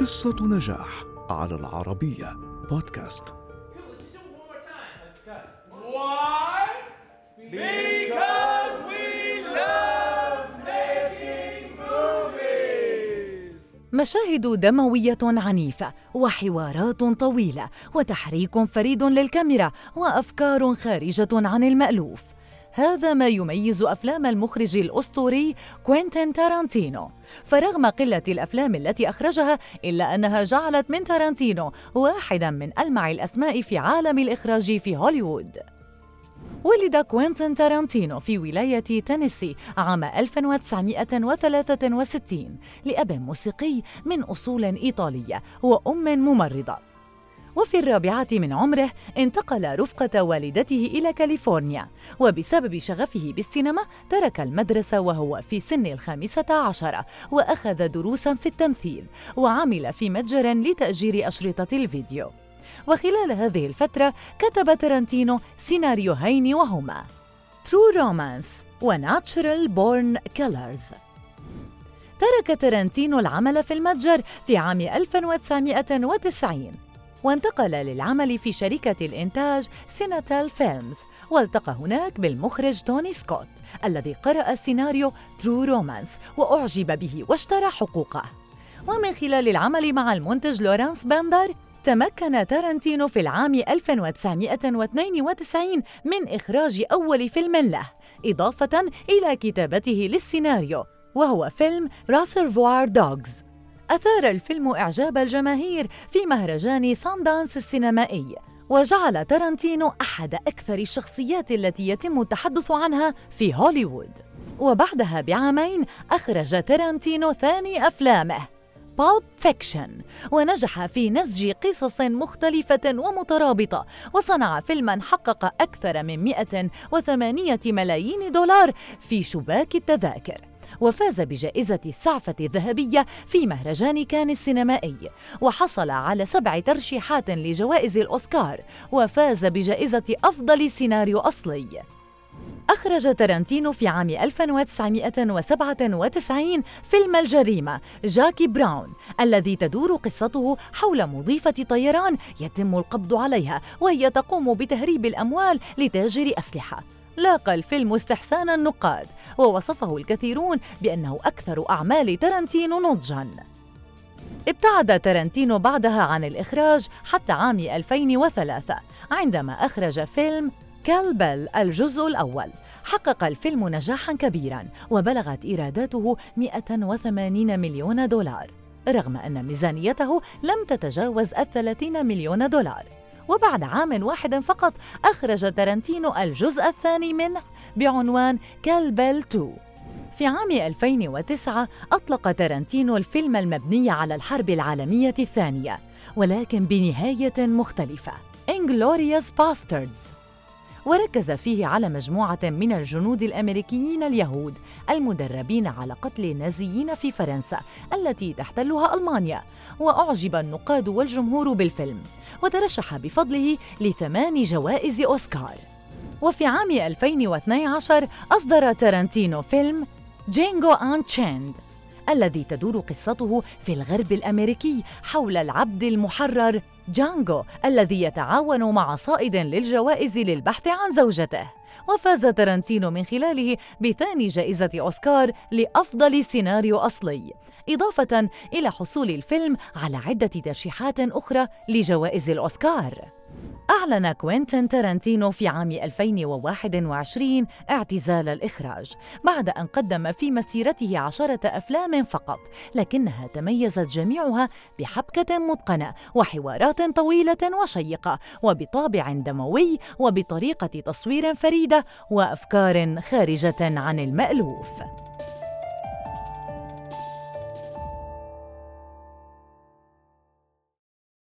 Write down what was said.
قصة نجاح على العربية بودكاست. مشاهد دموية عنيفة وحوارات طويلة وتحريك فريد للكاميرا وأفكار خارجة عن المألوف هذا ما يميز أفلام المخرج الأسطوري كوينتين تارانتينو. فرغم قلة الأفلام التي أخرجها إلا أنها جعلت من تارانتينو واحداً من ألمع الأسماء في عالم الإخراج في هوليوود. ولد كوينتين تارانتينو في ولاية تينيسي عام 1963 لأب موسيقي من أصول إيطالية وأم ممرضة. وفي الرابعة من عمره انتقل رفقة والدته إلى كاليفورنيا وبسبب شغفه بالسينما ترك المدرسة وهو في سن الخامسة عشرة وأخذ دروسا في التمثيل وعمل في متجر لتأجير أشرطة الفيديو. وخلال هذه الفترة كتب ترنتينو سيناريوهين وهما True Romance و Natural Born Killers. ترك ترنتينو العمل في المتجر في عام 1990 وانتقل للعمل في شركة الإنتاج CineTel Films والتقى هناك بالمخرج توني سكوت الذي قرأ سيناريو True Romance وأعجب به واشترى حقوقه. ومن خلال العمل مع المنتج لورانس باندر تمكن تارنتينو في العام 1992 من إخراج أول فيلم له إضافة إلى كتابته للسيناريو وهو فيلم Reservoir Dogs أثار الفيلم إعجاب الجماهير في مهرجان ساندانس السينمائي وجعل تارانتينو أحد أكثر الشخصيات التي يتم التحدث عنها في هوليوود. وبعدها بعامين أخرج تارانتينو ثاني أفلامه Pulp Fiction ونجح في نسج قصص مختلفة ومترابطة وصنع فيلما حقق أكثر من 108 ملايين دولار في شباك التذاكر. وفاز بجائزة السعفة الذهبية في مهرجان كان السينمائي وحصل على سبع ترشيحات لجوائز الأوسكار وفاز بجائزة أفضل سيناريو أصلي. أخرج تارانتينو في عام 1997 فيلم الجريمة جاكي براون الذي تدور قصته حول مضيفة طيران يتم القبض عليها وهي تقوم بتهريب الأموال لتاجر أسلحة. لاقى الفيلم استحسان النقاد ووصفه الكثيرون بأنه أكثر أعمال تارانتينو نضجاً. ابتعد تارانتينو بعدها عن الإخراج حتى عام 2003 عندما أخرج فيلم Kill Bill الجزء الأول. حقق الفيلم نجاحا كبيرا وبلغت إيراداته 180 مليون دولار رغم أن ميزانيته لم تتجاوز الثلاثين مليون دولار. وبعد عام واحد فقط أخرج تارانتينو الجزء الثاني منه بعنوان Kill Bill 2 في عام 2009 أطلق تارانتينو الفيلم المبني على الحرب العالمية الثانية ولكن بنهاية مختلفة. Inglourious Bastards. وركز فيه على مجموعة من الجنود الأمريكيين اليهود المدربين على قتل النازيين في فرنسا التي تحتلها ألمانيا. وأعجب النقاد والجمهور بالفيلم. وترشح بفضله لثمان جوائز أوسكار. وفي عام 2012 أصدر تارانتينو فيلم Django Unchained الذي تدور قصته في الغرب الأمريكي حول العبد المحرر جانجو الذي يتعاون مع صائد للجوائز للبحث عن زوجته. وفاز تارانتينو من خلاله بثاني جائزة أوسكار لأفضل سيناريو أصلي إضافة إلى حصول الفيلم على عدة ترشيحات أخرى لجوائز الأوسكار. أعلن كوينتين تارانتينو في عام 2021 اعتزال الإخراج بعد أن قدم في مسيرته عشرة أفلام فقط لكنها تميزت جميعها بحبكة متقنة وحوارات طويلة وشيقة وبطابع دموي وبطريقة تصوير فريدة وأفكار خارجة عن المألوف.